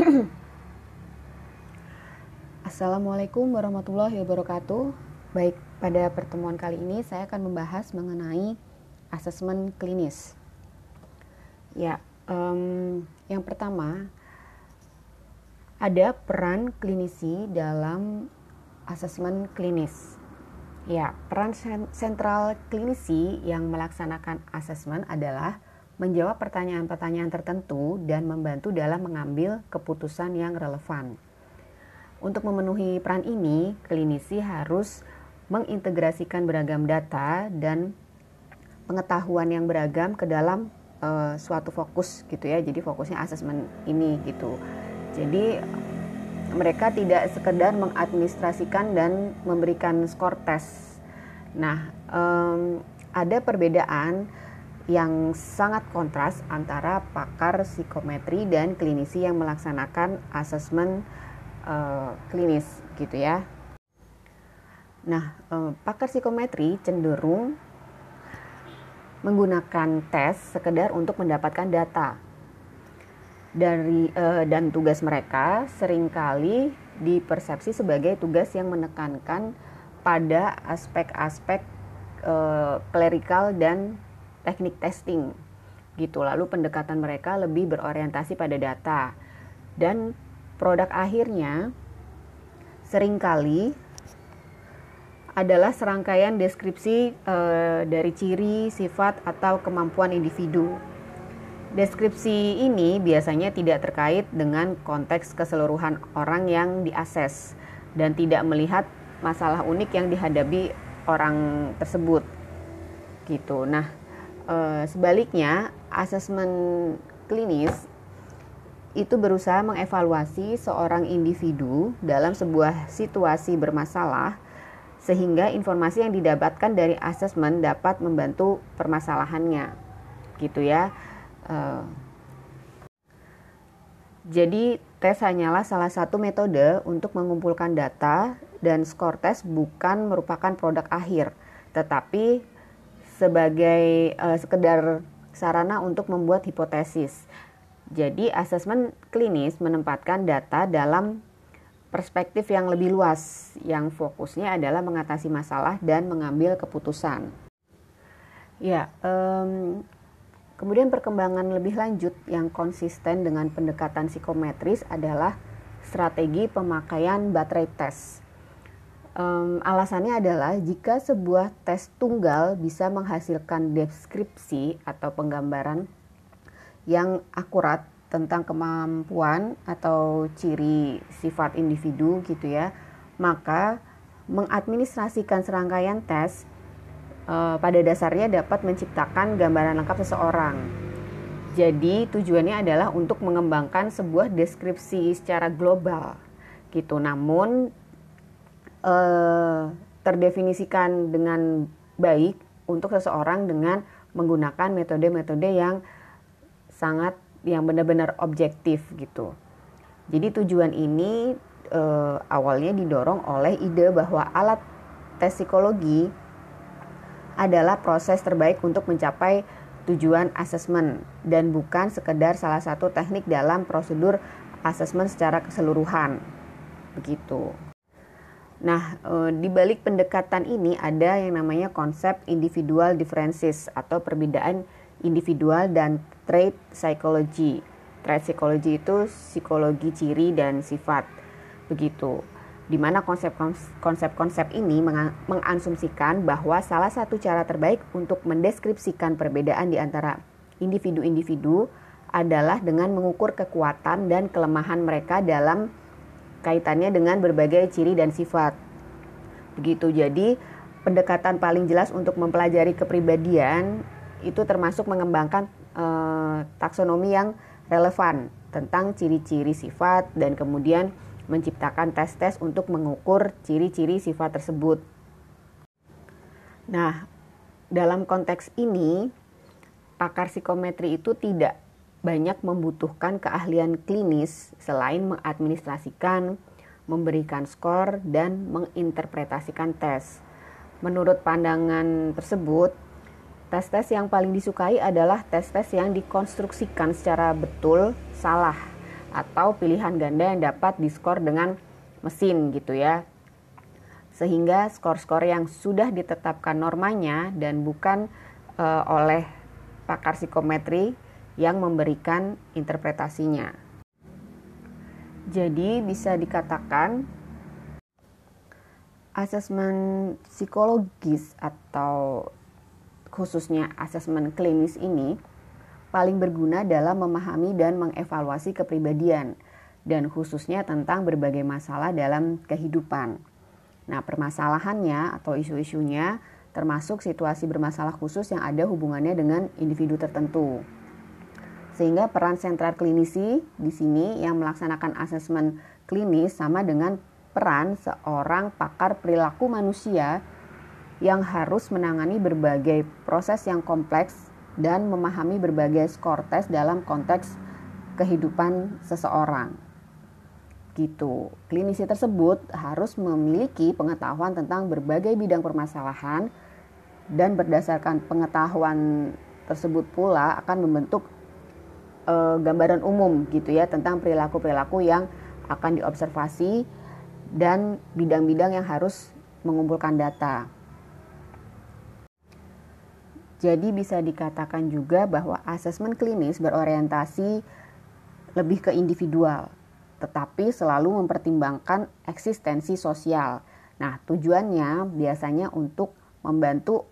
Assalamualaikum warahmatullahi wabarakatuh. Baik, pada pertemuan kali ini saya akan membahas mengenai asesmen klinis. Ya, um, yang pertama ada peran klinisi dalam asesmen klinis. Ya, peran sentral klinisi yang melaksanakan asesmen adalah menjawab pertanyaan-pertanyaan tertentu dan membantu dalam mengambil keputusan yang relevan. Untuk memenuhi peran ini, klinisi harus mengintegrasikan beragam data dan pengetahuan yang beragam ke dalam uh, suatu fokus gitu ya. Jadi fokusnya asesmen ini gitu. Jadi mereka tidak sekedar mengadministrasikan dan memberikan skor tes. Nah, um, ada perbedaan yang sangat kontras antara pakar psikometri dan klinisi yang melaksanakan asesmen uh, klinis gitu ya. Nah, uh, pakar psikometri cenderung menggunakan tes sekedar untuk mendapatkan data dari uh, dan tugas mereka sering kali dipersepsi sebagai tugas yang menekankan pada aspek-aspek klerikal dan teknik testing gitu lalu pendekatan mereka lebih berorientasi pada data dan produk akhirnya sering kali adalah serangkaian deskripsi e, dari ciri, sifat, atau kemampuan individu. Deskripsi ini biasanya tidak terkait dengan konteks keseluruhan orang yang diakses dan tidak melihat masalah unik yang dihadapi orang tersebut. Gitu. Nah, e, sebaliknya, asesmen klinis itu berusaha mengevaluasi seorang individu dalam sebuah situasi bermasalah sehingga informasi yang didapatkan dari asesmen dapat membantu permasalahannya gitu ya. Uh, jadi tes hanyalah salah satu metode untuk mengumpulkan data dan skor tes bukan merupakan produk akhir tetapi sebagai uh, sekedar sarana untuk membuat hipotesis jadi, asesmen klinis menempatkan data dalam perspektif yang lebih luas, yang fokusnya adalah mengatasi masalah dan mengambil keputusan. Ya, um, kemudian perkembangan lebih lanjut yang konsisten dengan pendekatan psikometris adalah strategi pemakaian baterai tes. Um, alasannya adalah jika sebuah tes tunggal bisa menghasilkan deskripsi atau penggambaran yang akurat tentang kemampuan atau ciri sifat individu gitu ya, maka mengadministrasikan serangkaian tes e, pada dasarnya dapat menciptakan gambaran lengkap seseorang. Jadi tujuannya adalah untuk mengembangkan sebuah deskripsi secara global gitu. Namun e, terdefinisikan dengan baik untuk seseorang dengan menggunakan metode-metode yang sangat yang benar-benar objektif gitu. Jadi tujuan ini e, awalnya didorong oleh ide bahwa alat tes psikologi adalah proses terbaik untuk mencapai tujuan asesmen dan bukan sekedar salah satu teknik dalam prosedur asesmen secara keseluruhan. Begitu. Nah, e, di balik pendekatan ini ada yang namanya konsep individual differences atau perbedaan individual dan trait psychology. Trait psychology itu psikologi ciri dan sifat. Begitu. Di mana konsep-konsep ini mengasumsikan bahwa salah satu cara terbaik untuk mendeskripsikan perbedaan di antara individu-individu adalah dengan mengukur kekuatan dan kelemahan mereka dalam kaitannya dengan berbagai ciri dan sifat. Begitu. Jadi, pendekatan paling jelas untuk mempelajari kepribadian itu termasuk mengembangkan uh, taksonomi yang relevan tentang ciri-ciri sifat dan kemudian menciptakan tes-tes untuk mengukur ciri-ciri sifat tersebut. Nah, dalam konteks ini, pakar psikometri itu tidak banyak membutuhkan keahlian klinis selain mengadministrasikan, memberikan skor, dan menginterpretasikan tes. Menurut pandangan tersebut, Tes-tes yang paling disukai adalah tes-tes yang dikonstruksikan secara betul salah atau pilihan ganda yang dapat diskor dengan mesin gitu ya. Sehingga skor-skor yang sudah ditetapkan normanya dan bukan e, oleh pakar psikometri yang memberikan interpretasinya. Jadi bisa dikatakan asesmen psikologis atau khususnya asesmen klinis ini paling berguna dalam memahami dan mengevaluasi kepribadian dan khususnya tentang berbagai masalah dalam kehidupan. Nah, permasalahannya atau isu-isunya termasuk situasi bermasalah khusus yang ada hubungannya dengan individu tertentu. Sehingga peran sentral klinisi di sini yang melaksanakan asesmen klinis sama dengan peran seorang pakar perilaku manusia yang harus menangani berbagai proses yang kompleks dan memahami berbagai skor tes dalam konteks kehidupan seseorang. Gitu. Klinisi tersebut harus memiliki pengetahuan tentang berbagai bidang permasalahan dan berdasarkan pengetahuan tersebut pula akan membentuk e, gambaran umum gitu ya tentang perilaku-perilaku yang akan diobservasi dan bidang-bidang yang harus mengumpulkan data. Jadi bisa dikatakan juga bahwa asesmen klinis berorientasi lebih ke individual, tetapi selalu mempertimbangkan eksistensi sosial. Nah, tujuannya biasanya untuk membantu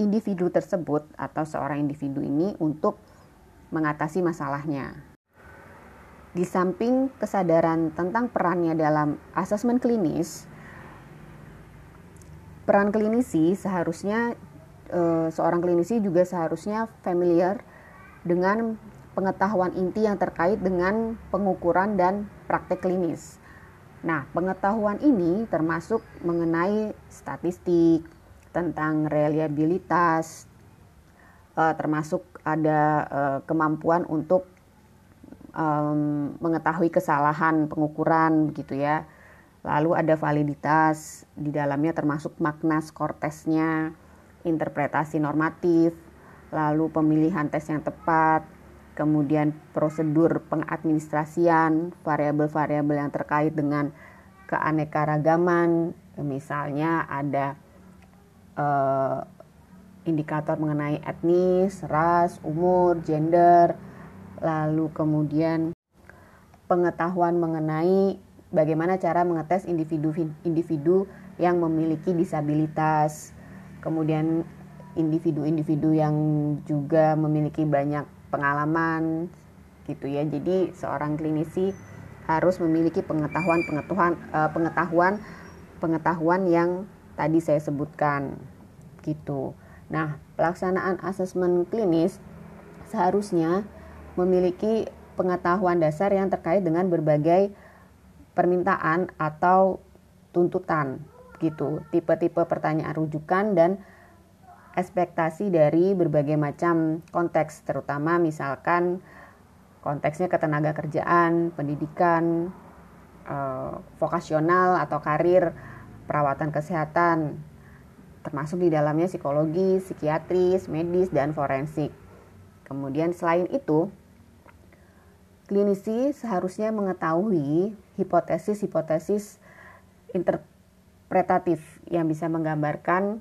individu tersebut atau seorang individu ini untuk mengatasi masalahnya. Di samping kesadaran tentang perannya dalam asesmen klinis, peran klinisi seharusnya e, seorang klinisi juga seharusnya familiar dengan pengetahuan inti yang terkait dengan pengukuran dan praktek klinis. Nah, pengetahuan ini termasuk mengenai statistik tentang reliabilitas, e, termasuk ada e, kemampuan untuk um, mengetahui kesalahan pengukuran begitu ya. Lalu ada validitas di dalamnya termasuk makna skor tesnya, interpretasi normatif, lalu pemilihan tes yang tepat, kemudian prosedur pengadministrasian, variabel-variabel yang terkait dengan keanekaragaman, misalnya ada uh, indikator mengenai etnis, ras, umur, gender, lalu kemudian pengetahuan mengenai bagaimana cara mengetes individu-individu yang memiliki disabilitas, kemudian individu-individu yang juga memiliki banyak pengalaman gitu ya. Jadi seorang klinisi harus memiliki pengetahuan-pengetahuan uh, pengetahuan pengetahuan yang tadi saya sebutkan gitu. Nah, pelaksanaan asesmen klinis seharusnya memiliki pengetahuan dasar yang terkait dengan berbagai permintaan atau tuntutan gitu, tipe-tipe pertanyaan rujukan dan ekspektasi dari berbagai macam konteks, terutama misalkan konteksnya ketenaga kerjaan, pendidikan, eh, vokasional atau karir, perawatan kesehatan, termasuk di dalamnya psikologi, psikiatris, medis, dan forensik. Kemudian selain itu, klinisi seharusnya mengetahui hipotesis-hipotesis interpretatif yang bisa menggambarkan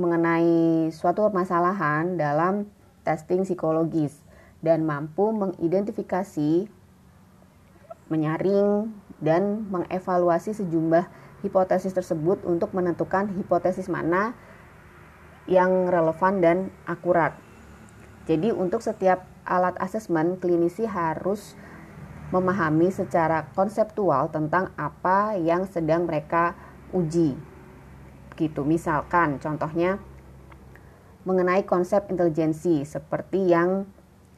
mengenai suatu permasalahan dalam testing psikologis dan mampu mengidentifikasi, menyaring, dan mengevaluasi sejumlah hipotesis tersebut untuk menentukan hipotesis mana yang relevan dan akurat. Jadi untuk setiap alat asesmen, klinisi harus memahami secara konseptual tentang apa yang sedang mereka uji. Gitu. Misalkan contohnya mengenai konsep intelijensi seperti yang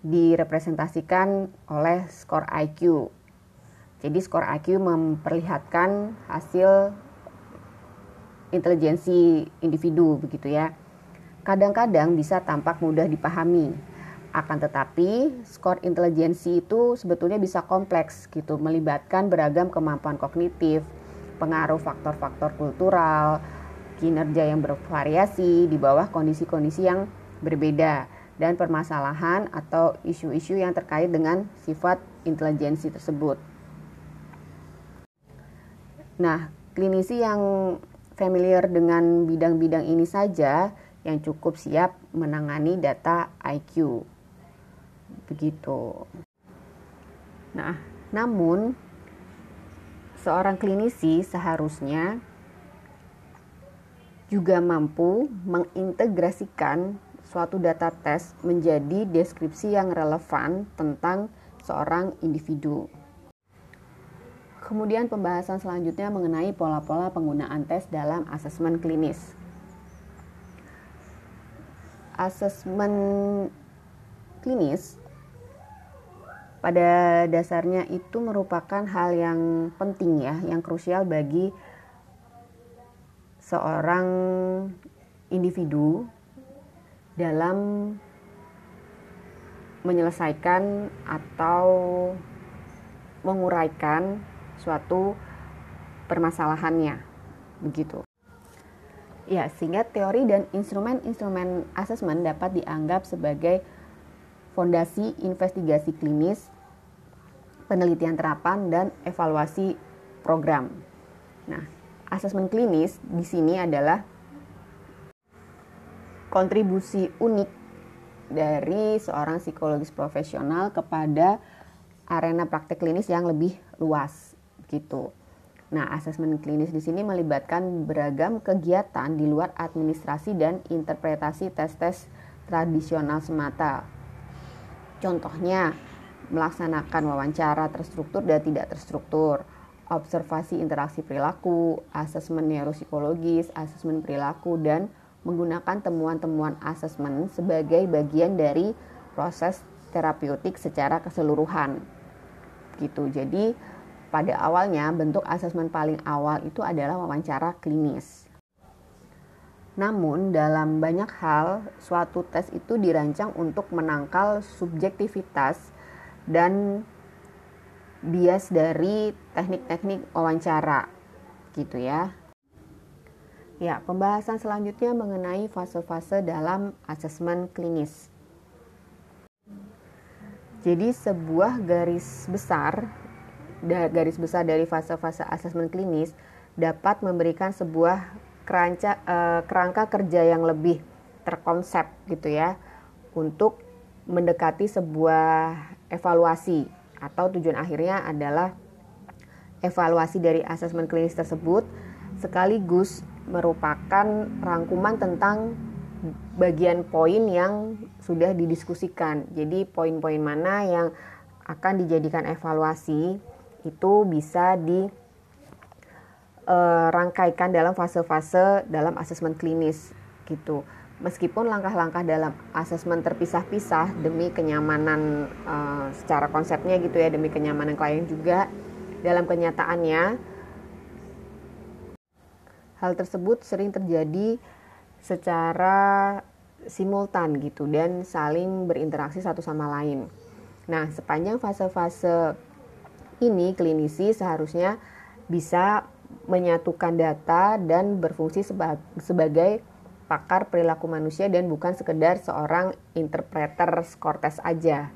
direpresentasikan oleh skor IQ. Jadi skor IQ memperlihatkan hasil intelijensi individu begitu ya. Kadang-kadang bisa tampak mudah dipahami, akan tetapi, skor intelijensi itu sebetulnya bisa kompleks gitu, melibatkan beragam kemampuan kognitif, pengaruh faktor-faktor kultural, kinerja yang bervariasi di bawah kondisi-kondisi yang berbeda. dan permasalahan atau isu-isu yang terkait dengan sifat intelijensi tersebut. Nah, klinisi yang familiar dengan bidang-bidang ini saja yang cukup siap menangani data IQ. Begitu. Nah, namun seorang klinisi seharusnya juga mampu mengintegrasikan suatu data tes menjadi deskripsi yang relevan tentang seorang individu. Kemudian pembahasan selanjutnya mengenai pola-pola penggunaan tes dalam asesmen klinis. Asesmen klinis pada dasarnya itu merupakan hal yang penting ya, yang krusial bagi seorang individu dalam menyelesaikan atau menguraikan suatu permasalahannya begitu. Ya, sehingga teori dan instrumen-instrumen asesmen dapat dianggap sebagai fondasi investigasi klinis, penelitian terapan dan evaluasi program. Nah, asesmen klinis di sini adalah kontribusi unik dari seorang psikologis profesional kepada arena praktek klinis yang lebih luas gitu. Nah, asesmen klinis di sini melibatkan beragam kegiatan di luar administrasi dan interpretasi tes-tes tradisional semata. Contohnya, melaksanakan wawancara terstruktur dan tidak terstruktur, observasi interaksi perilaku, asesmen neuropsikologis, asesmen perilaku, dan menggunakan temuan-temuan asesmen sebagai bagian dari proses terapeutik secara keseluruhan. Gitu. Jadi, pada awalnya bentuk asesmen paling awal itu adalah wawancara klinis. Namun dalam banyak hal suatu tes itu dirancang untuk menangkal subjektivitas dan bias dari teknik-teknik wawancara gitu ya. Ya, pembahasan selanjutnya mengenai fase-fase dalam asesmen klinis. Jadi sebuah garis besar garis besar dari fase-fase asesmen klinis dapat memberikan sebuah keranca, uh, kerangka kerja yang lebih terkonsep gitu ya untuk mendekati sebuah evaluasi atau tujuan akhirnya adalah evaluasi dari asesmen klinis tersebut sekaligus merupakan rangkuman tentang bagian poin yang sudah didiskusikan. Jadi poin-poin mana yang akan dijadikan evaluasi itu bisa dirangkaikan eh, dalam fase-fase dalam asesmen klinis gitu. Meskipun langkah-langkah dalam asesmen terpisah-pisah demi kenyamanan uh, secara konsepnya gitu ya, demi kenyamanan klien juga dalam kenyataannya hal tersebut sering terjadi secara simultan gitu dan saling berinteraksi satu sama lain. Nah, sepanjang fase-fase ini klinisi seharusnya bisa menyatukan data dan berfungsi sebagai pakar perilaku manusia dan bukan sekedar seorang interpreter skor tes aja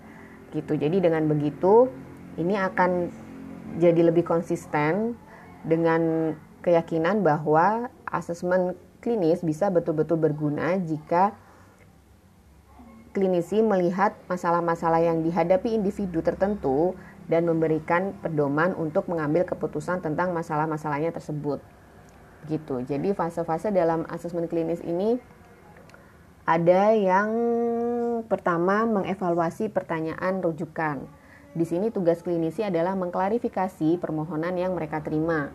gitu. Jadi dengan begitu ini akan jadi lebih konsisten dengan keyakinan bahwa asesmen klinis bisa betul-betul berguna jika klinisi melihat masalah-masalah yang dihadapi individu tertentu dan memberikan pedoman untuk mengambil keputusan tentang masalah-masalahnya tersebut. Gitu. Jadi fase-fase dalam asesmen klinis ini ada yang pertama mengevaluasi pertanyaan rujukan. Di sini tugas klinisi adalah mengklarifikasi permohonan yang mereka terima.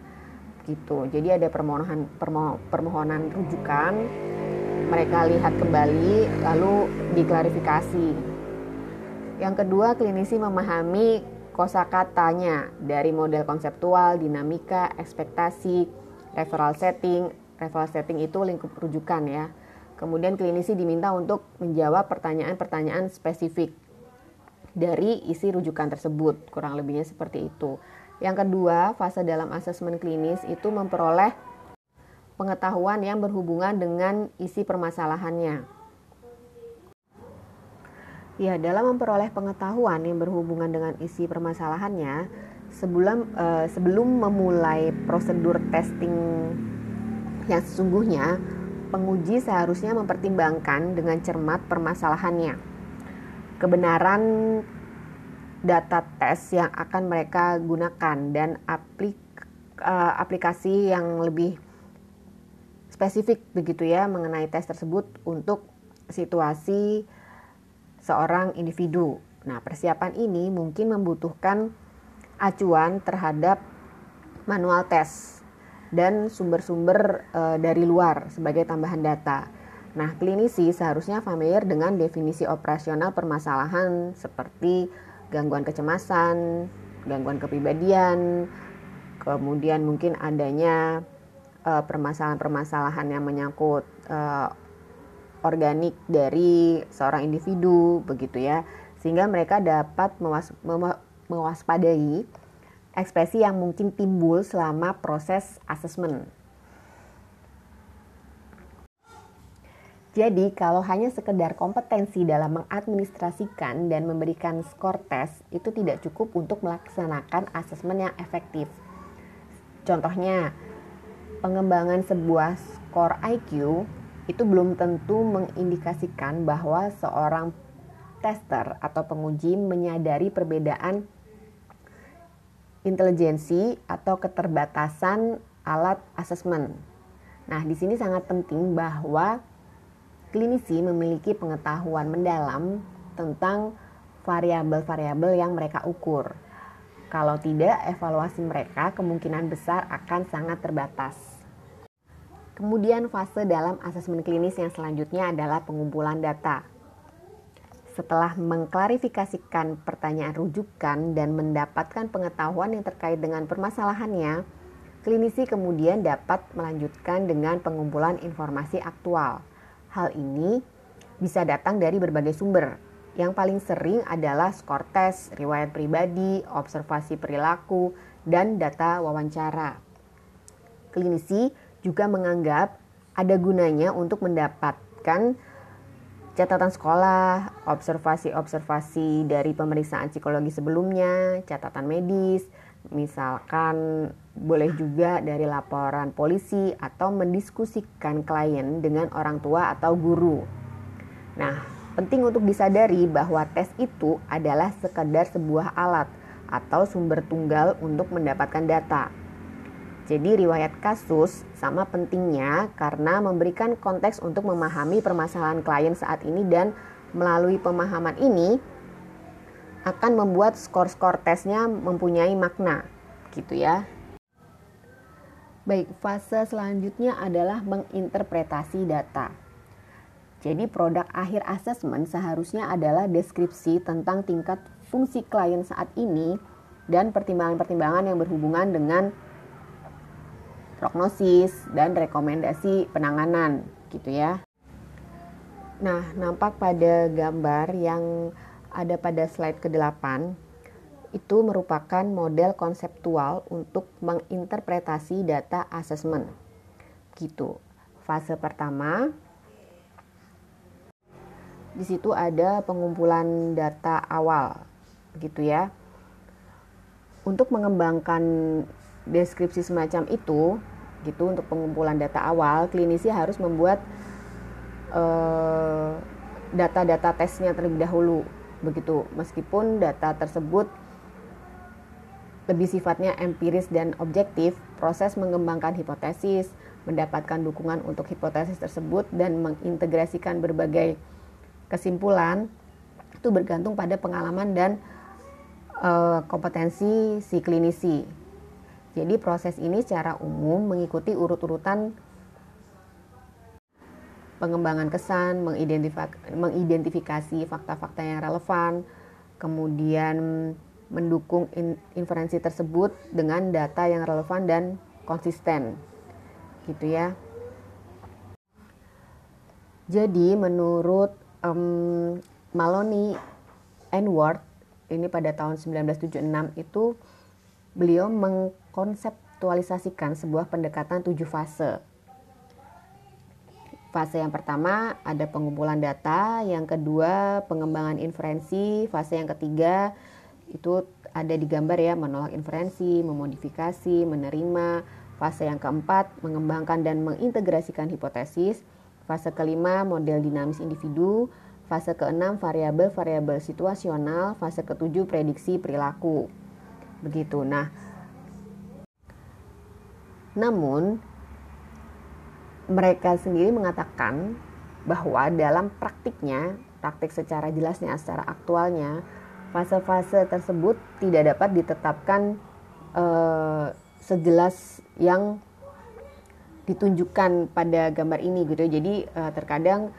Gitu. Jadi ada permohonan permo, permohonan rujukan, mereka lihat kembali lalu diklarifikasi. Yang kedua, klinisi memahami kosakatanya dari model konseptual, dinamika, ekspektasi, referral setting. Referral setting itu lingkup rujukan ya. Kemudian klinisi diminta untuk menjawab pertanyaan-pertanyaan spesifik dari isi rujukan tersebut. Kurang lebihnya seperti itu. Yang kedua, fase dalam asesmen klinis itu memperoleh pengetahuan yang berhubungan dengan isi permasalahannya. Ya, dalam memperoleh pengetahuan yang berhubungan dengan isi permasalahannya, sebelum uh, sebelum memulai prosedur testing yang sesungguhnya, penguji seharusnya mempertimbangkan dengan cermat permasalahannya. Kebenaran data tes yang akan mereka gunakan dan aplik, uh, aplikasi yang lebih spesifik begitu ya mengenai tes tersebut untuk situasi seorang individu. Nah, persiapan ini mungkin membutuhkan acuan terhadap manual tes dan sumber-sumber e, dari luar sebagai tambahan data. Nah, klinisi seharusnya familiar dengan definisi operasional permasalahan seperti gangguan kecemasan, gangguan kepribadian, kemudian mungkin adanya eh, permasalahan-permasalahan yang menyangkut uh, organik dari seorang individu begitu ya sehingga mereka dapat mewas mewaspadai ekspresi yang mungkin timbul selama proses asesmen. Jadi, kalau hanya sekedar kompetensi dalam mengadministrasikan dan memberikan skor tes, itu tidak cukup untuk melaksanakan asesmen yang efektif. Contohnya, pengembangan sebuah skor IQ itu belum tentu mengindikasikan bahwa seorang tester atau penguji menyadari perbedaan intelijensi atau keterbatasan alat asesmen. Nah, di sini sangat penting bahwa klinisi memiliki pengetahuan mendalam tentang variabel-variabel yang mereka ukur. Kalau tidak, evaluasi mereka kemungkinan besar akan sangat terbatas. Kemudian fase dalam asesmen klinis yang selanjutnya adalah pengumpulan data. Setelah mengklarifikasikan pertanyaan rujukan dan mendapatkan pengetahuan yang terkait dengan permasalahannya, klinisi kemudian dapat melanjutkan dengan pengumpulan informasi aktual. Hal ini bisa datang dari berbagai sumber. Yang paling sering adalah skor tes, riwayat pribadi, observasi perilaku, dan data wawancara. Klinisi juga menganggap ada gunanya untuk mendapatkan catatan sekolah, observasi-observasi dari pemeriksaan psikologi sebelumnya, catatan medis, misalkan boleh juga dari laporan polisi atau mendiskusikan klien dengan orang tua atau guru. Nah, penting untuk disadari bahwa tes itu adalah sekedar sebuah alat atau sumber tunggal untuk mendapatkan data jadi riwayat kasus sama pentingnya karena memberikan konteks untuk memahami permasalahan klien saat ini dan melalui pemahaman ini akan membuat skor-skor tesnya mempunyai makna gitu ya. Baik, fase selanjutnya adalah menginterpretasi data. Jadi produk akhir asesmen seharusnya adalah deskripsi tentang tingkat fungsi klien saat ini dan pertimbangan-pertimbangan yang berhubungan dengan prognosis dan rekomendasi penanganan gitu ya. Nah, nampak pada gambar yang ada pada slide ke-8 itu merupakan model konseptual untuk menginterpretasi data assessment. Gitu. Fase pertama di situ ada pengumpulan data awal gitu ya. Untuk mengembangkan deskripsi semacam itu gitu untuk pengumpulan data awal klinisi harus membuat eh, data-data tesnya terlebih dahulu begitu. Meskipun data tersebut lebih sifatnya empiris dan objektif proses mengembangkan hipotesis mendapatkan dukungan untuk hipotesis tersebut dan mengintegrasikan berbagai kesimpulan itu bergantung pada pengalaman dan uh, kompetensi si klinisi jadi proses ini secara umum mengikuti urut-urutan pengembangan kesan, mengidentifikasi fakta-fakta yang relevan, kemudian mendukung inferensi tersebut dengan data yang relevan dan konsisten. Gitu ya. Jadi menurut um, Maloney Ward ini pada tahun 1976 itu beliau mengkonseptualisasikan sebuah pendekatan tujuh fase. Fase yang pertama ada pengumpulan data, yang kedua pengembangan inferensi, fase yang ketiga itu ada di gambar ya menolak inferensi, memodifikasi, menerima. Fase yang keempat mengembangkan dan mengintegrasikan hipotesis. Fase kelima model dinamis individu. Fase keenam variabel-variabel situasional. Fase ketujuh prediksi perilaku. Begitu. Nah, namun mereka sendiri mengatakan bahwa dalam praktiknya, praktik secara jelasnya, secara aktualnya, fase-fase tersebut tidak dapat ditetapkan uh, sejelas yang ditunjukkan pada gambar ini gitu. Jadi uh, terkadang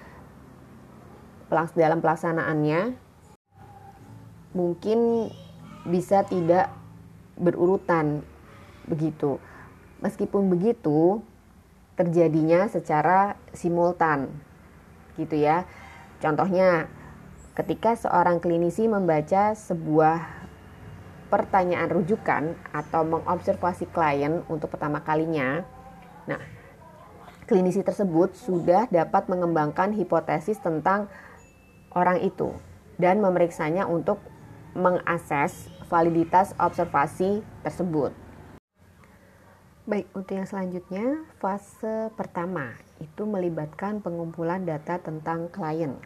dalam pelaksanaannya mungkin bisa tidak berurutan begitu. Meskipun begitu, terjadinya secara simultan gitu ya. Contohnya ketika seorang klinisi membaca sebuah pertanyaan rujukan atau mengobservasi klien untuk pertama kalinya. Nah, klinisi tersebut sudah dapat mengembangkan hipotesis tentang orang itu dan memeriksanya untuk mengakses validitas observasi tersebut. Baik, untuk yang selanjutnya, fase pertama itu melibatkan pengumpulan data tentang klien.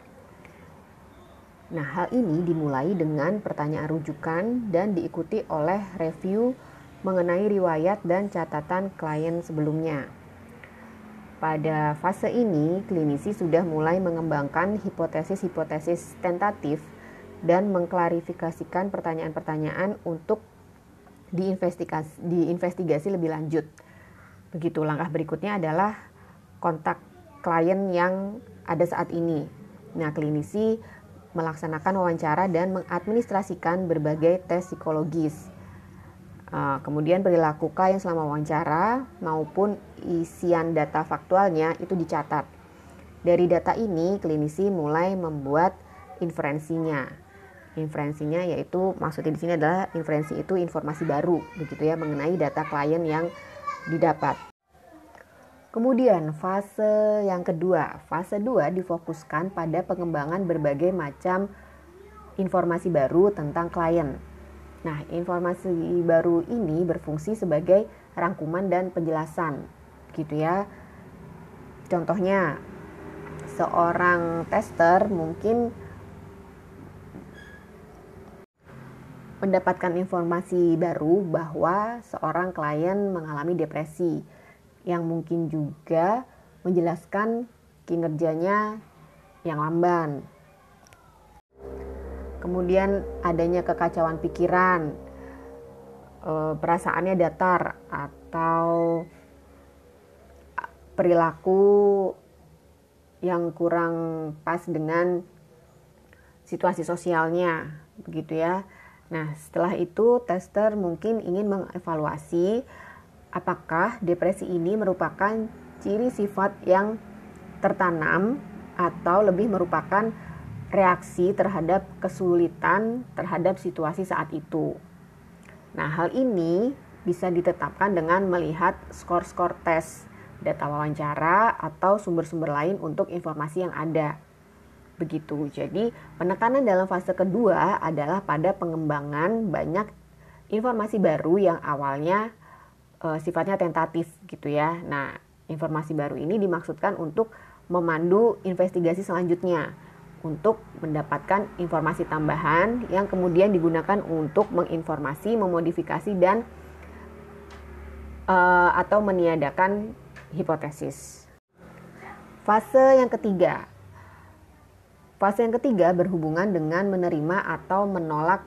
Nah, hal ini dimulai dengan pertanyaan rujukan dan diikuti oleh review mengenai riwayat dan catatan klien sebelumnya. Pada fase ini, klinisi sudah mulai mengembangkan hipotesis-hipotesis tentatif dan mengklarifikasikan pertanyaan-pertanyaan untuk diinvestigasi, diinvestigasi lebih lanjut. Begitu langkah berikutnya adalah kontak klien yang ada saat ini. Nah, klinisi melaksanakan wawancara dan mengadministrasikan berbagai tes psikologis. Uh, kemudian perilaku klien selama wawancara maupun isian data faktualnya itu dicatat. Dari data ini, klinisi mulai membuat inferensinya inferensinya yaitu maksudnya di sini adalah inferensi itu informasi baru begitu ya mengenai data klien yang didapat. Kemudian fase yang kedua, fase 2 difokuskan pada pengembangan berbagai macam informasi baru tentang klien. Nah, informasi baru ini berfungsi sebagai rangkuman dan penjelasan gitu ya. Contohnya seorang tester mungkin mendapatkan informasi baru bahwa seorang klien mengalami depresi yang mungkin juga menjelaskan kinerjanya yang lamban. Kemudian adanya kekacauan pikiran, eh, perasaannya datar atau perilaku yang kurang pas dengan situasi sosialnya, begitu ya. Nah, setelah itu tester mungkin ingin mengevaluasi apakah depresi ini merupakan ciri sifat yang tertanam atau lebih merupakan reaksi terhadap kesulitan terhadap situasi saat itu. Nah, hal ini bisa ditetapkan dengan melihat skor-skor tes, data wawancara, atau sumber-sumber lain untuk informasi yang ada. Begitu. Jadi, penekanan dalam fase kedua adalah pada pengembangan banyak informasi baru yang awalnya e, sifatnya tentatif gitu ya. Nah, informasi baru ini dimaksudkan untuk memandu investigasi selanjutnya untuk mendapatkan informasi tambahan yang kemudian digunakan untuk menginformasi, memodifikasi dan uh, atau meniadakan hipotesis. Fase yang ketiga, Fase yang ketiga berhubungan dengan menerima atau menolak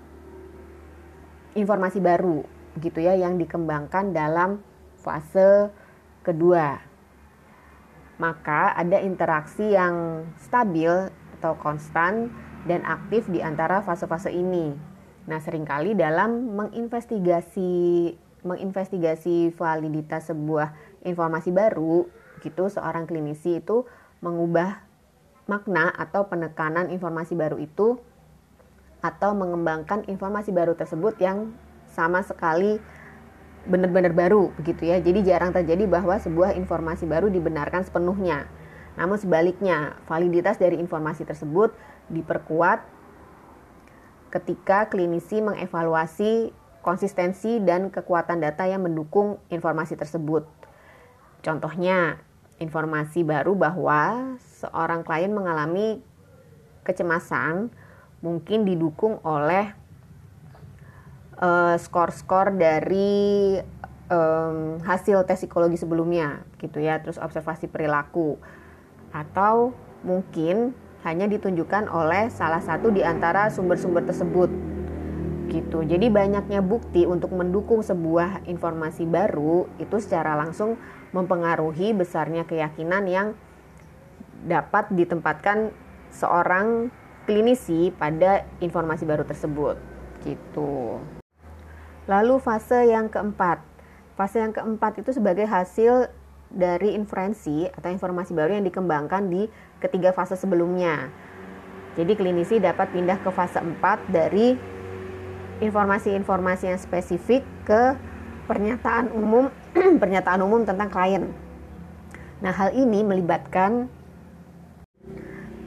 informasi baru gitu ya yang dikembangkan dalam fase kedua. Maka ada interaksi yang stabil atau konstan dan aktif di antara fase-fase ini. Nah, sering kali dalam menginvestigasi menginvestigasi validitas sebuah informasi baru gitu seorang klinisi itu mengubah makna atau penekanan informasi baru itu atau mengembangkan informasi baru tersebut yang sama sekali benar-benar baru begitu ya. Jadi jarang terjadi bahwa sebuah informasi baru dibenarkan sepenuhnya. Namun sebaliknya, validitas dari informasi tersebut diperkuat ketika klinisi mengevaluasi konsistensi dan kekuatan data yang mendukung informasi tersebut. Contohnya, informasi baru bahwa seorang klien mengalami kecemasan mungkin didukung oleh uh, skor-skor dari um, hasil tes psikologi sebelumnya gitu ya terus observasi perilaku atau mungkin hanya ditunjukkan oleh salah satu di antara sumber-sumber tersebut gitu. Jadi banyaknya bukti untuk mendukung sebuah informasi baru itu secara langsung mempengaruhi besarnya keyakinan yang dapat ditempatkan seorang klinisi pada informasi baru tersebut gitu. Lalu fase yang keempat. Fase yang keempat itu sebagai hasil dari inferensi atau informasi baru yang dikembangkan di ketiga fase sebelumnya. Jadi klinisi dapat pindah ke fase 4 dari informasi-informasi yang spesifik ke pernyataan umum pernyataan umum tentang klien. Nah, hal ini melibatkan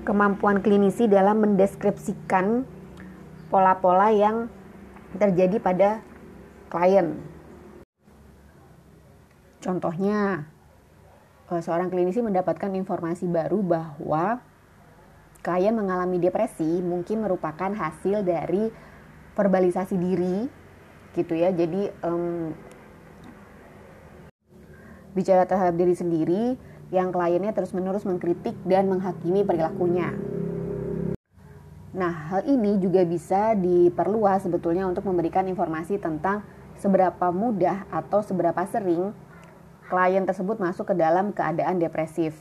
kemampuan klinisi dalam mendeskripsikan pola-pola yang terjadi pada klien. Contohnya, Eh, seorang klinisi mendapatkan informasi baru bahwa klien mengalami depresi mungkin merupakan hasil dari verbalisasi diri gitu ya jadi um, bicara terhadap diri sendiri yang kliennya terus-menerus mengkritik dan menghakimi perilakunya nah hal ini juga bisa diperluas sebetulnya untuk memberikan informasi tentang seberapa mudah atau seberapa sering klien tersebut masuk ke dalam keadaan depresif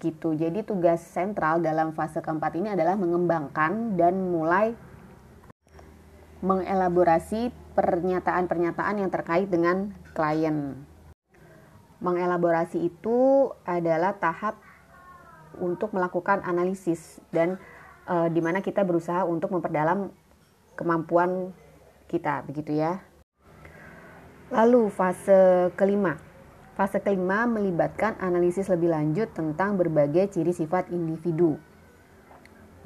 gitu. Jadi tugas sentral dalam fase keempat ini adalah mengembangkan dan mulai mengelaborasi pernyataan-pernyataan yang terkait dengan klien. Mengelaborasi itu adalah tahap untuk melakukan analisis dan e, di mana kita berusaha untuk memperdalam kemampuan kita, begitu ya. Lalu fase kelima, Fase kelima melibatkan analisis lebih lanjut tentang berbagai ciri sifat individu.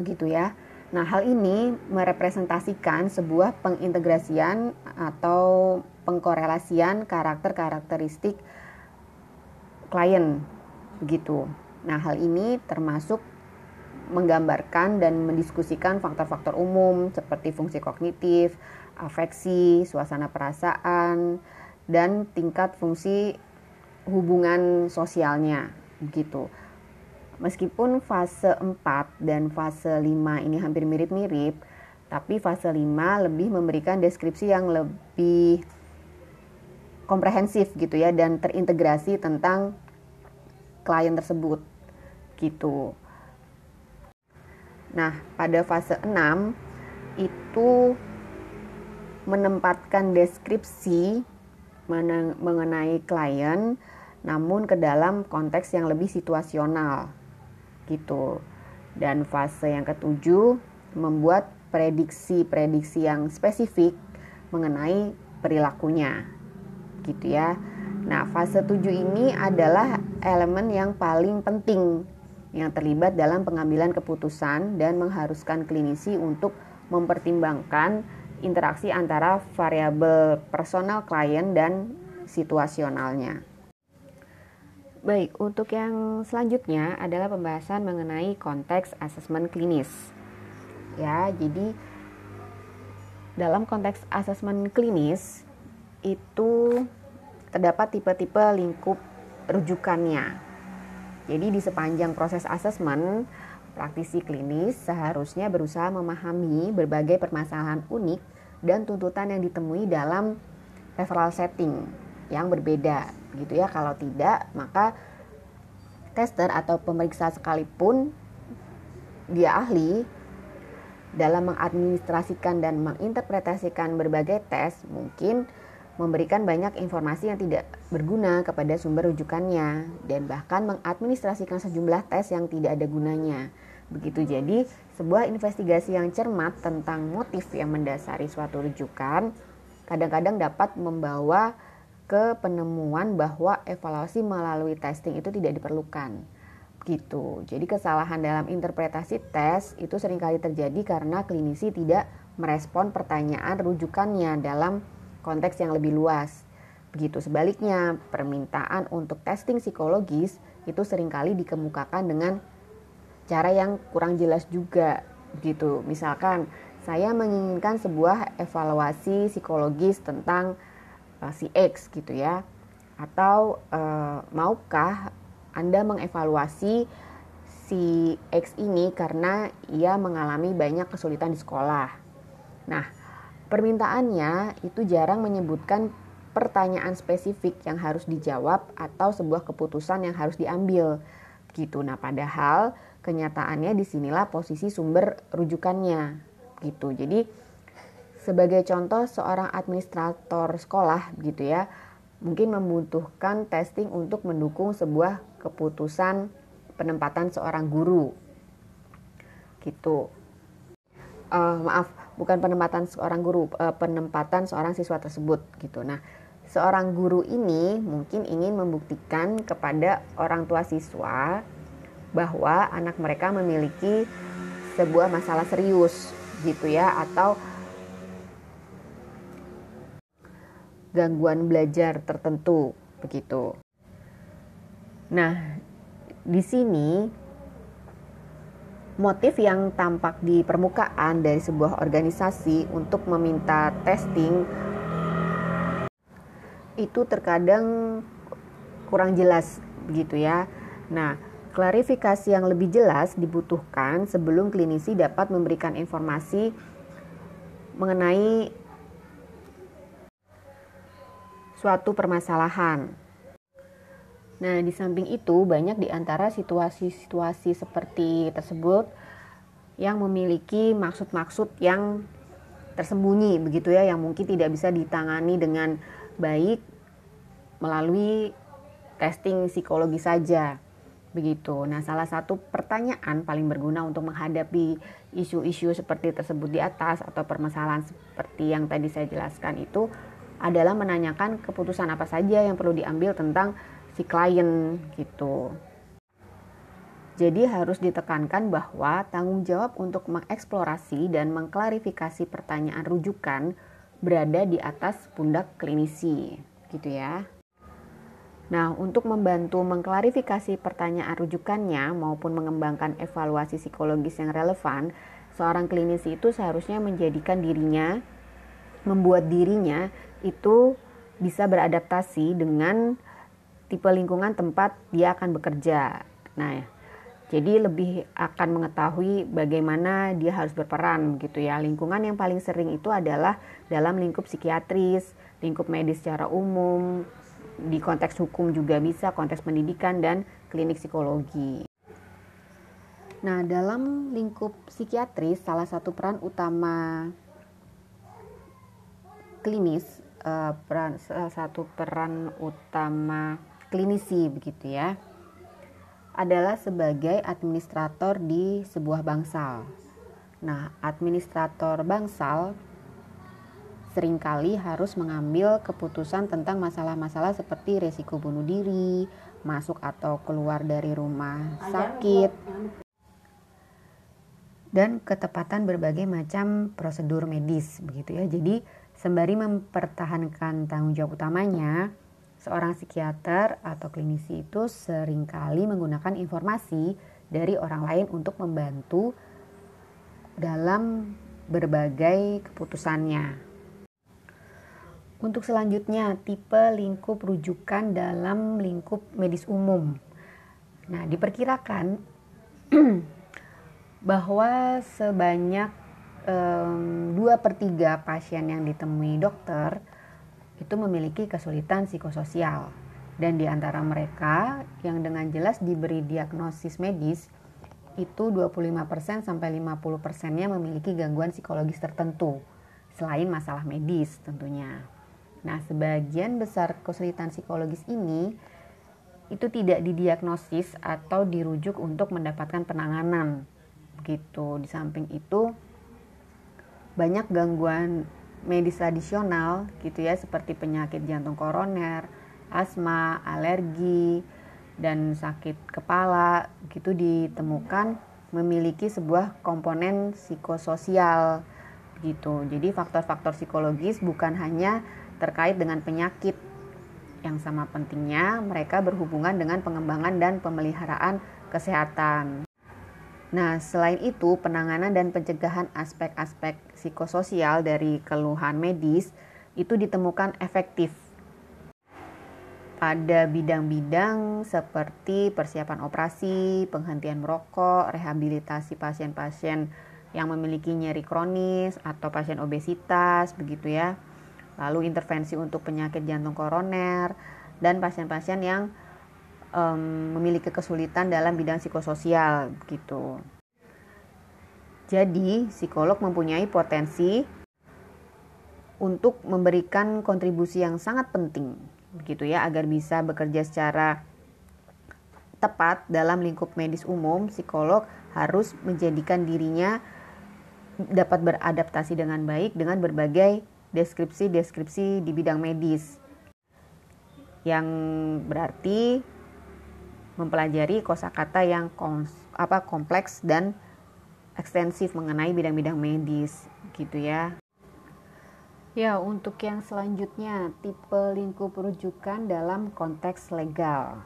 Begitu ya. Nah, hal ini merepresentasikan sebuah pengintegrasian atau pengkorelasian karakter-karakteristik klien. Begitu. Nah, hal ini termasuk menggambarkan dan mendiskusikan faktor-faktor umum seperti fungsi kognitif, afeksi, suasana perasaan, dan tingkat fungsi hubungan sosialnya gitu. Meskipun fase 4 dan fase 5 ini hampir mirip-mirip, tapi fase 5 lebih memberikan deskripsi yang lebih komprehensif gitu ya dan terintegrasi tentang klien tersebut gitu. Nah, pada fase 6 itu menempatkan deskripsi mengenai klien namun ke dalam konteks yang lebih situasional gitu. Dan fase yang ketujuh membuat prediksi-prediksi yang spesifik mengenai perilakunya. Gitu ya. Nah, fase tujuh ini adalah elemen yang paling penting yang terlibat dalam pengambilan keputusan dan mengharuskan klinisi untuk mempertimbangkan interaksi antara variabel personal klien dan situasionalnya. Baik, untuk yang selanjutnya adalah pembahasan mengenai konteks asesmen klinis. Ya, jadi dalam konteks asesmen klinis itu terdapat tipe-tipe lingkup rujukannya. Jadi di sepanjang proses asesmen, praktisi klinis seharusnya berusaha memahami berbagai permasalahan unik dan tuntutan yang ditemui dalam referral setting yang berbeda gitu ya kalau tidak maka tester atau pemeriksa sekalipun dia ahli dalam mengadministrasikan dan menginterpretasikan berbagai tes mungkin memberikan banyak informasi yang tidak berguna kepada sumber rujukannya dan bahkan mengadministrasikan sejumlah tes yang tidak ada gunanya. Begitu jadi, sebuah investigasi yang cermat tentang motif yang mendasari suatu rujukan kadang-kadang dapat membawa ke penemuan bahwa evaluasi melalui testing itu tidak diperlukan. gitu. Jadi kesalahan dalam interpretasi tes itu sering kali terjadi karena klinisi tidak merespon pertanyaan rujukannya dalam konteks yang lebih luas. Begitu sebaliknya, permintaan untuk testing psikologis itu sering kali dikemukakan dengan cara yang kurang jelas juga gitu. Misalkan saya menginginkan sebuah evaluasi psikologis tentang uh, si X gitu ya. Atau uh, maukah anda mengevaluasi si X ini karena ia mengalami banyak kesulitan di sekolah. Nah, permintaannya itu jarang menyebutkan pertanyaan spesifik yang harus dijawab atau sebuah keputusan yang harus diambil. Gitu. Nah, padahal kenyataannya di sinilah posisi sumber rujukannya. Gitu. Jadi sebagai contoh seorang administrator sekolah gitu ya, mungkin membutuhkan testing untuk mendukung sebuah keputusan penempatan seorang guru gitu uh, maaf bukan penempatan seorang guru uh, penempatan seorang siswa tersebut gitu nah seorang guru ini mungkin ingin membuktikan kepada orang tua siswa bahwa anak mereka memiliki sebuah masalah serius gitu ya atau gangguan belajar tertentu begitu. Nah, di sini motif yang tampak di permukaan dari sebuah organisasi untuk meminta testing itu terkadang kurang jelas begitu ya. Nah, klarifikasi yang lebih jelas dibutuhkan sebelum klinisi dapat memberikan informasi mengenai suatu permasalahan. Nah, di samping itu, banyak di antara situasi-situasi seperti tersebut yang memiliki maksud-maksud yang tersembunyi, begitu ya, yang mungkin tidak bisa ditangani dengan baik melalui testing psikologi saja. Begitu. Nah, salah satu pertanyaan paling berguna untuk menghadapi isu-isu seperti tersebut di atas atau permasalahan seperti yang tadi saya jelaskan itu adalah menanyakan keputusan apa saja yang perlu diambil tentang si klien gitu. Jadi harus ditekankan bahwa tanggung jawab untuk mengeksplorasi dan mengklarifikasi pertanyaan rujukan berada di atas pundak klinisi, gitu ya. Nah, untuk membantu mengklarifikasi pertanyaan rujukannya maupun mengembangkan evaluasi psikologis yang relevan, seorang klinisi itu seharusnya menjadikan dirinya, membuat dirinya itu bisa beradaptasi dengan tipe lingkungan tempat dia akan bekerja. Nah, jadi lebih akan mengetahui bagaimana dia harus berperan gitu ya. Lingkungan yang paling sering itu adalah dalam lingkup psikiatris, lingkup medis secara umum, di konteks hukum juga bisa, konteks pendidikan dan klinik psikologi. Nah, dalam lingkup psikiatris salah satu peran utama klinis uh, peran salah satu peran utama klinisi begitu ya adalah sebagai administrator di sebuah bangsal. Nah, administrator bangsal sering kali harus mengambil keputusan tentang masalah-masalah seperti resiko bunuh diri, masuk atau keluar dari rumah sakit, dan ketepatan berbagai macam prosedur medis begitu ya. Jadi Sembari mempertahankan tanggung jawab utamanya, seorang psikiater atau klinisi itu sering kali menggunakan informasi dari orang lain untuk membantu dalam berbagai keputusannya. Untuk selanjutnya, tipe lingkup rujukan dalam lingkup medis umum. Nah, diperkirakan bahwa sebanyak um, 2 per 3 pasien yang ditemui dokter itu memiliki kesulitan psikososial. Dan di antara mereka yang dengan jelas diberi diagnosis medis itu 25% sampai 50%-nya memiliki gangguan psikologis tertentu selain masalah medis tentunya. Nah, sebagian besar kesulitan psikologis ini itu tidak didiagnosis atau dirujuk untuk mendapatkan penanganan. Begitu. Di samping itu, banyak gangguan medis tradisional gitu ya seperti penyakit jantung koroner, asma, alergi, dan sakit kepala gitu ditemukan memiliki sebuah komponen psikososial gitu. Jadi faktor-faktor psikologis bukan hanya terkait dengan penyakit yang sama pentingnya mereka berhubungan dengan pengembangan dan pemeliharaan kesehatan. Nah, selain itu, penanganan dan pencegahan aspek-aspek psikososial dari keluhan medis itu ditemukan efektif pada bidang-bidang seperti persiapan operasi, penghentian merokok, rehabilitasi pasien-pasien yang memiliki nyeri kronis atau pasien obesitas begitu ya. Lalu intervensi untuk penyakit jantung koroner dan pasien-pasien yang um, memiliki kesulitan dalam bidang psikososial gitu. Jadi, psikolog mempunyai potensi untuk memberikan kontribusi yang sangat penting begitu ya agar bisa bekerja secara tepat dalam lingkup medis umum, psikolog harus menjadikan dirinya dapat beradaptasi dengan baik dengan berbagai deskripsi-deskripsi di bidang medis. Yang berarti mempelajari kosakata yang kons, apa kompleks dan ekstensif mengenai bidang-bidang medis gitu ya. Ya, untuk yang selanjutnya tipe lingkup rujukan dalam konteks legal.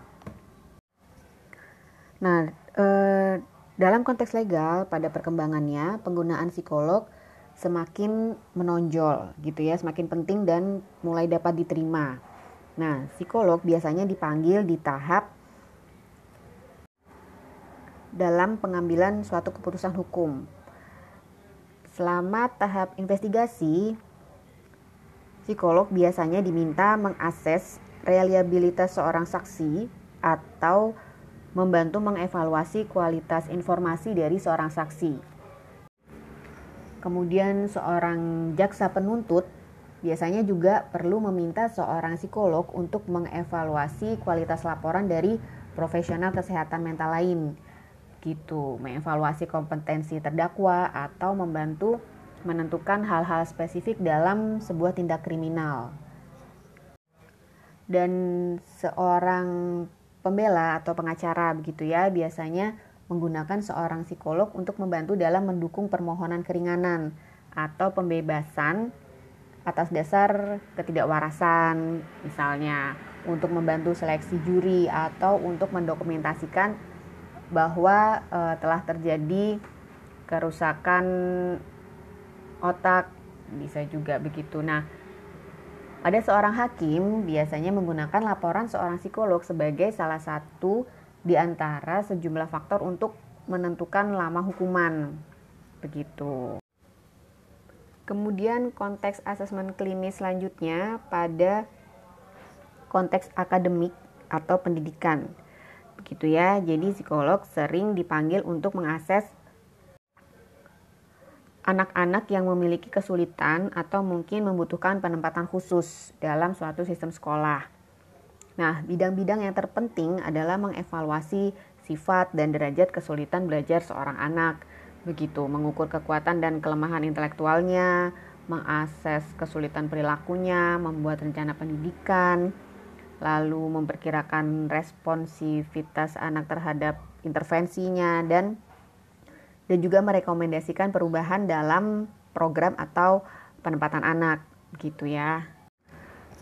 Nah, eh, dalam konteks legal pada perkembangannya penggunaan psikolog semakin menonjol gitu ya, semakin penting dan mulai dapat diterima. Nah, psikolog biasanya dipanggil di tahap dalam pengambilan suatu keputusan hukum. Selama tahap investigasi, psikolog biasanya diminta mengakses reliabilitas seorang saksi atau membantu mengevaluasi kualitas informasi dari seorang saksi. Kemudian seorang jaksa penuntut biasanya juga perlu meminta seorang psikolog untuk mengevaluasi kualitas laporan dari profesional kesehatan mental lain gitu, mengevaluasi kompetensi terdakwa atau membantu menentukan hal-hal spesifik dalam sebuah tindak kriminal. Dan seorang pembela atau pengacara begitu ya, biasanya menggunakan seorang psikolog untuk membantu dalam mendukung permohonan keringanan atau pembebasan atas dasar ketidakwarasan misalnya untuk membantu seleksi juri atau untuk mendokumentasikan bahwa e, telah terjadi kerusakan otak bisa juga begitu. Nah, ada seorang hakim biasanya menggunakan laporan seorang psikolog sebagai salah satu di antara sejumlah faktor untuk menentukan lama hukuman. Begitu. Kemudian konteks asesmen klinis selanjutnya pada konteks akademik atau pendidikan begitu ya. Jadi psikolog sering dipanggil untuk mengakses anak-anak yang memiliki kesulitan atau mungkin membutuhkan penempatan khusus dalam suatu sistem sekolah. Nah, bidang-bidang yang terpenting adalah mengevaluasi sifat dan derajat kesulitan belajar seorang anak. Begitu, mengukur kekuatan dan kelemahan intelektualnya, mengakses kesulitan perilakunya, membuat rencana pendidikan, lalu memperkirakan responsivitas anak terhadap intervensinya dan dan juga merekomendasikan perubahan dalam program atau penempatan anak gitu ya.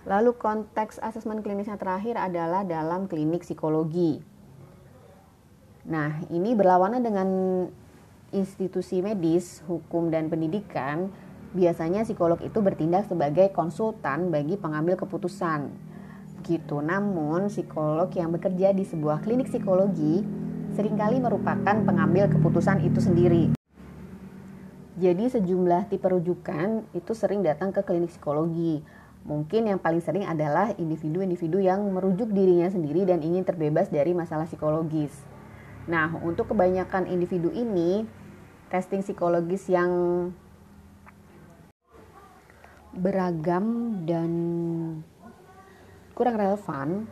Lalu konteks asesmen klinis yang terakhir adalah dalam klinik psikologi. Nah, ini berlawanan dengan institusi medis, hukum dan pendidikan. Biasanya psikolog itu bertindak sebagai konsultan bagi pengambil keputusan gitu. Namun, psikolog yang bekerja di sebuah klinik psikologi sering kali merupakan pengambil keputusan itu sendiri. Jadi sejumlah tipe rujukan itu sering datang ke klinik psikologi. Mungkin yang paling sering adalah individu-individu yang merujuk dirinya sendiri dan ingin terbebas dari masalah psikologis. Nah, untuk kebanyakan individu ini, testing psikologis yang beragam dan kurang relevan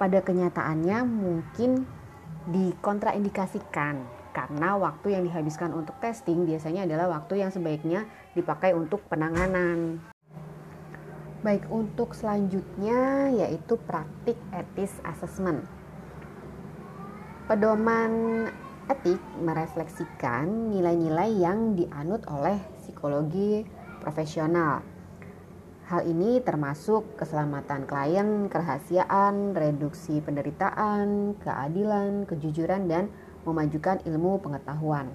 pada kenyataannya mungkin dikontraindikasikan karena waktu yang dihabiskan untuk testing biasanya adalah waktu yang sebaiknya dipakai untuk penanganan. Baik, untuk selanjutnya yaitu praktik etis assessment. Pedoman etik merefleksikan nilai-nilai yang dianut oleh psikologi profesional. Hal ini termasuk keselamatan klien, kerahasiaan, reduksi penderitaan, keadilan, kejujuran, dan memajukan ilmu pengetahuan.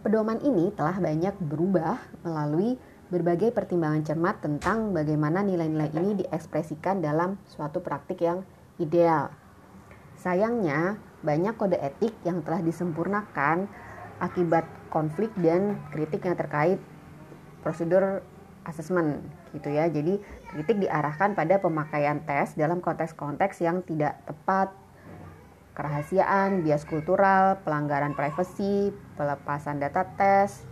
Pedoman ini telah banyak berubah melalui berbagai pertimbangan cermat tentang bagaimana nilai-nilai ini diekspresikan dalam suatu praktik yang ideal. Sayangnya, banyak kode etik yang telah disempurnakan akibat konflik dan kritik yang terkait prosedur asesmen gitu ya. Jadi kritik diarahkan pada pemakaian tes dalam konteks-konteks yang tidak tepat, kerahasiaan, bias kultural, pelanggaran privasi, pelepasan data tes,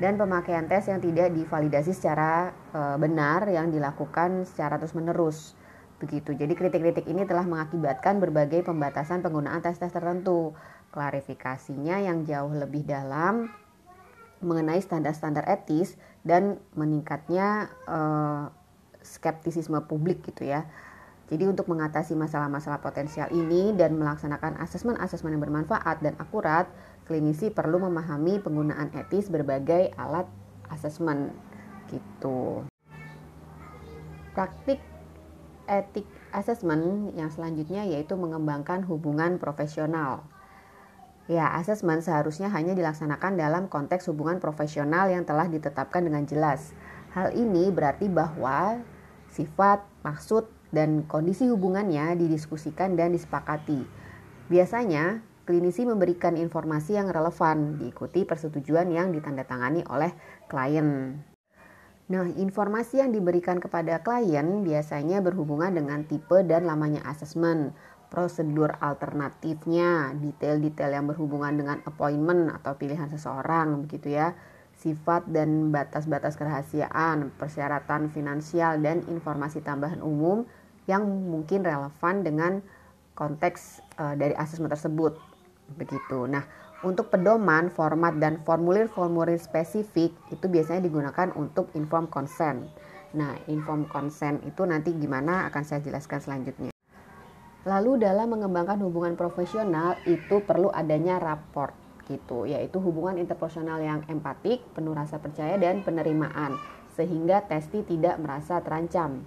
dan pemakaian tes yang tidak divalidasi secara e, benar yang dilakukan secara terus-menerus. Begitu. Jadi kritik-kritik ini telah mengakibatkan berbagai pembatasan penggunaan tes-tes tertentu. Klarifikasinya yang jauh lebih dalam mengenai standar-standar etis dan meningkatnya e, skeptisisme publik gitu ya. Jadi untuk mengatasi masalah-masalah potensial ini dan melaksanakan asesmen-asesmen yang bermanfaat dan akurat, klinisi perlu memahami penggunaan etis berbagai alat asesmen gitu. Praktik etik asesmen yang selanjutnya yaitu mengembangkan hubungan profesional. Ya, asesmen seharusnya hanya dilaksanakan dalam konteks hubungan profesional yang telah ditetapkan dengan jelas. Hal ini berarti bahwa sifat, maksud, dan kondisi hubungannya didiskusikan dan disepakati. Biasanya, klinisi memberikan informasi yang relevan diikuti persetujuan yang ditandatangani oleh klien. Nah, informasi yang diberikan kepada klien biasanya berhubungan dengan tipe dan lamanya asesmen, prosedur alternatifnya, detail-detail yang berhubungan dengan appointment atau pilihan seseorang begitu ya, sifat dan batas-batas kerahasiaan, persyaratan finansial dan informasi tambahan umum yang mungkin relevan dengan konteks uh, dari asesmen tersebut begitu. Nah, untuk pedoman, format dan formulir-formulir spesifik itu biasanya digunakan untuk inform consent. Nah, inform consent itu nanti gimana akan saya jelaskan selanjutnya. Lalu dalam mengembangkan hubungan profesional itu perlu adanya raport gitu, yaitu hubungan interpersonal yang empatik, penuh rasa percaya dan penerimaan sehingga testi tidak merasa terancam.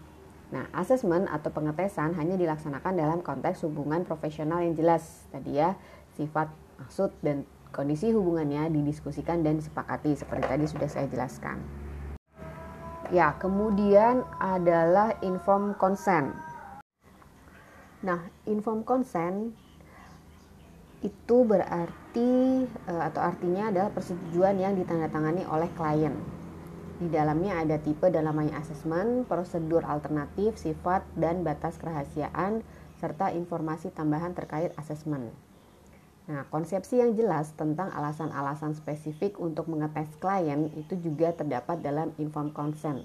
Nah, asesmen atau pengetesan hanya dilaksanakan dalam konteks hubungan profesional yang jelas tadi ya, sifat, maksud, dan kondisi hubungannya didiskusikan dan disepakati seperti tadi sudah saya jelaskan. Ya, kemudian adalah inform consent. Nah, inform consent itu berarti eh, atau artinya adalah persetujuan yang ditandatangani oleh klien. Di dalamnya ada tipe dan namanya asesmen, prosedur alternatif, sifat dan batas kerahasiaan, serta informasi tambahan terkait asesmen. Nah, konsepsi yang jelas tentang alasan-alasan spesifik untuk mengetes klien itu juga terdapat dalam informed consent,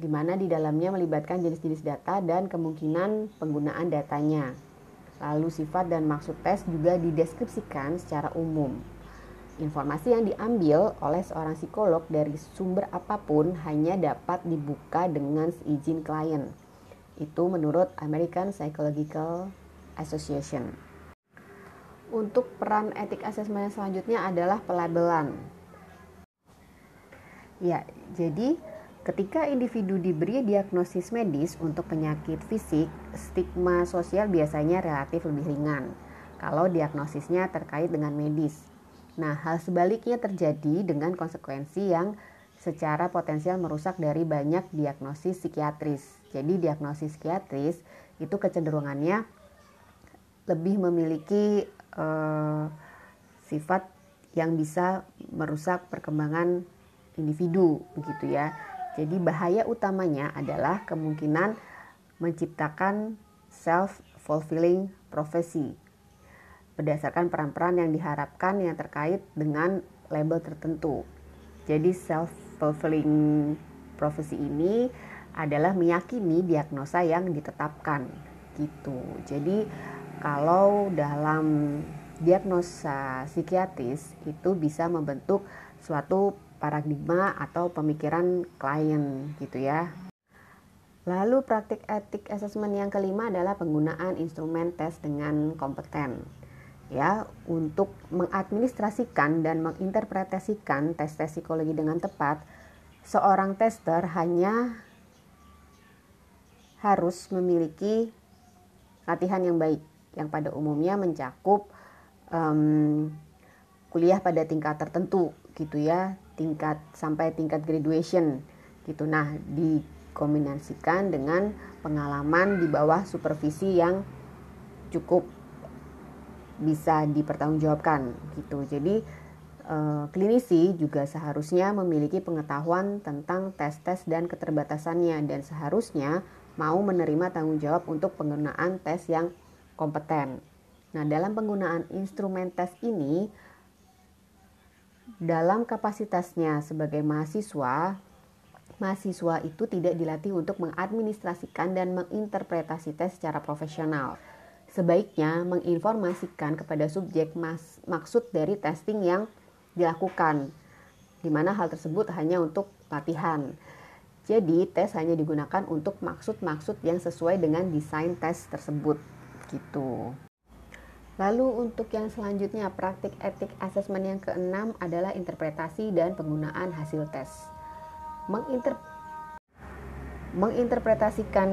di mana di dalamnya melibatkan jenis-jenis data dan kemungkinan penggunaan datanya. Lalu sifat dan maksud tes juga dideskripsikan secara umum. Informasi yang diambil oleh seorang psikolog dari sumber apa pun hanya dapat dibuka dengan seizin klien. Itu menurut American Psychological Association. Untuk peran etik asesmen selanjutnya adalah pelabelan. Ya, jadi ketika individu diberi diagnosis medis untuk penyakit fisik, stigma sosial biasanya relatif lebih ringan kalau diagnosisnya terkait dengan medis. Nah, hal sebaliknya terjadi dengan konsekuensi yang secara potensial merusak dari banyak diagnosis psikiatris. Jadi diagnosis psikiatris itu kecenderungannya lebih memiliki uh, sifat yang bisa merusak perkembangan individu begitu ya. Jadi bahaya utamanya adalah kemungkinan menciptakan self fulfilling prophecy berdasarkan peran-peran yang diharapkan yang terkait dengan label tertentu. Jadi self fulfilling prophecy ini adalah meyakini diagnosa yang ditetapkan gitu. Jadi kalau dalam diagnosa psikiatris itu bisa membentuk suatu paradigma atau pemikiran klien gitu ya. Lalu praktik etik assessment yang kelima adalah penggunaan instrumen tes dengan kompeten. Ya, untuk mengadministrasikan dan menginterpretasikan tes-tes psikologi dengan tepat, seorang tester hanya harus memiliki latihan yang baik, yang pada umumnya mencakup um, kuliah pada tingkat tertentu, gitu ya, tingkat sampai tingkat graduation, gitu. Nah, di dikombinasikan dengan pengalaman di bawah supervisi yang cukup bisa dipertanggungjawabkan gitu. Jadi eh, klinisi juga seharusnya memiliki pengetahuan tentang tes-tes dan keterbatasannya dan seharusnya mau menerima tanggung jawab untuk penggunaan tes yang kompeten. Nah, dalam penggunaan instrumen tes ini dalam kapasitasnya sebagai mahasiswa mahasiswa itu tidak dilatih untuk mengadministrasikan dan menginterpretasi tes secara profesional. Sebaiknya menginformasikan kepada subjek mas, maksud dari testing yang dilakukan, di mana hal tersebut hanya untuk latihan. Jadi, tes hanya digunakan untuk maksud-maksud yang sesuai dengan desain tes tersebut. Gitu. Lalu untuk yang selanjutnya, praktik etik asesmen yang keenam adalah interpretasi dan penggunaan hasil tes menginter menginterpretasikan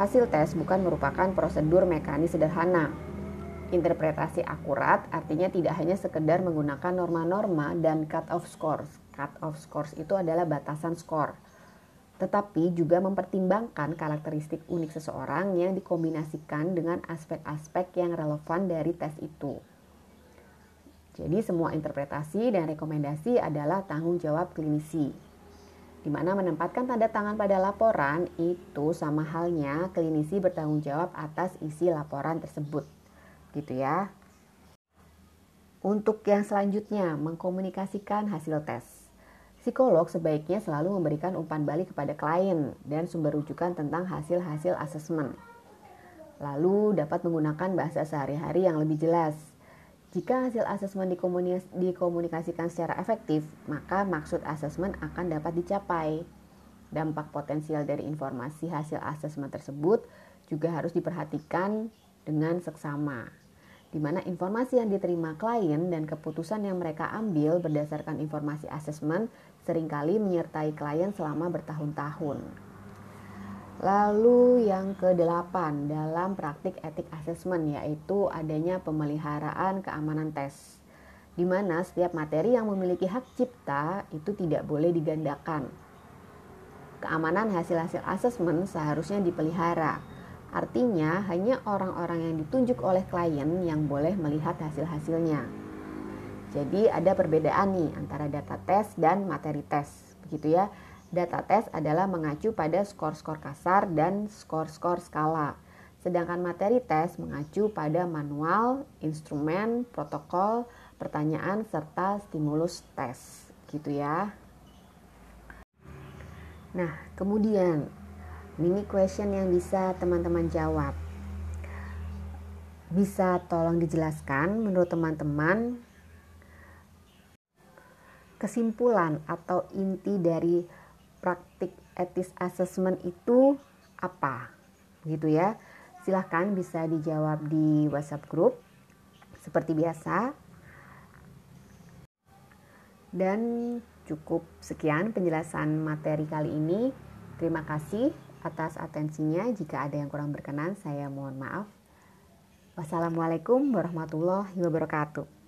hasil tes bukan merupakan prosedur mekanis sederhana. Interpretasi akurat artinya tidak hanya sekedar menggunakan norma-norma dan cut-off scores. Cut-off scores itu adalah batasan skor. Tetapi juga mempertimbangkan karakteristik unik seseorang yang dikombinasikan dengan aspek-aspek yang relevan dari tes itu. Jadi semua interpretasi dan rekomendasi adalah tanggung jawab klinisi di mana menempatkan tanda tangan pada laporan itu sama halnya klinisi bertanggung jawab atas isi laporan tersebut. Gitu ya. Untuk yang selanjutnya, mengkomunikasikan hasil tes. Psikolog sebaiknya selalu memberikan umpan balik kepada klien dan sumber rujukan tentang hasil-hasil asesmen. Lalu dapat menggunakan bahasa sehari-hari yang lebih jelas jika hasil asesmen dikomunikasikan secara efektif, maka maksud asesmen akan dapat dicapai. Dampak potensial dari informasi hasil asesmen tersebut juga harus diperhatikan dengan seksama, di mana informasi yang diterima klien dan keputusan yang mereka ambil berdasarkan informasi asesmen sering kali menyertai klien selama bertahun-tahun. Lalu yang kedelapan dalam praktik etik asesmen yaitu adanya pemeliharaan keamanan tes. Di mana setiap materi yang memiliki hak cipta itu tidak boleh digandakan. Keamanan hasil-hasil asesmen seharusnya dipelihara. Artinya hanya orang-orang yang ditunjuk oleh klien yang boleh melihat hasil-hasilnya. Jadi ada perbedaan nih antara data tes dan materi tes, begitu ya. Data tes adalah mengacu pada skor-skor kasar dan skor-skor skala. Sedangkan materi tes mengacu pada manual, instrumen, protokol, pertanyaan, serta stimulus tes. Gitu ya. Nah, kemudian mini question yang bisa teman-teman jawab. Bisa tolong dijelaskan menurut teman-teman kesimpulan atau inti dari praktik etis assessment itu apa? Gitu ya. Silahkan bisa dijawab di WhatsApp group seperti biasa. Dan cukup sekian penjelasan materi kali ini. Terima kasih atas atensinya. Jika ada yang kurang berkenan, saya mohon maaf. Wassalamualaikum warahmatullahi wabarakatuh.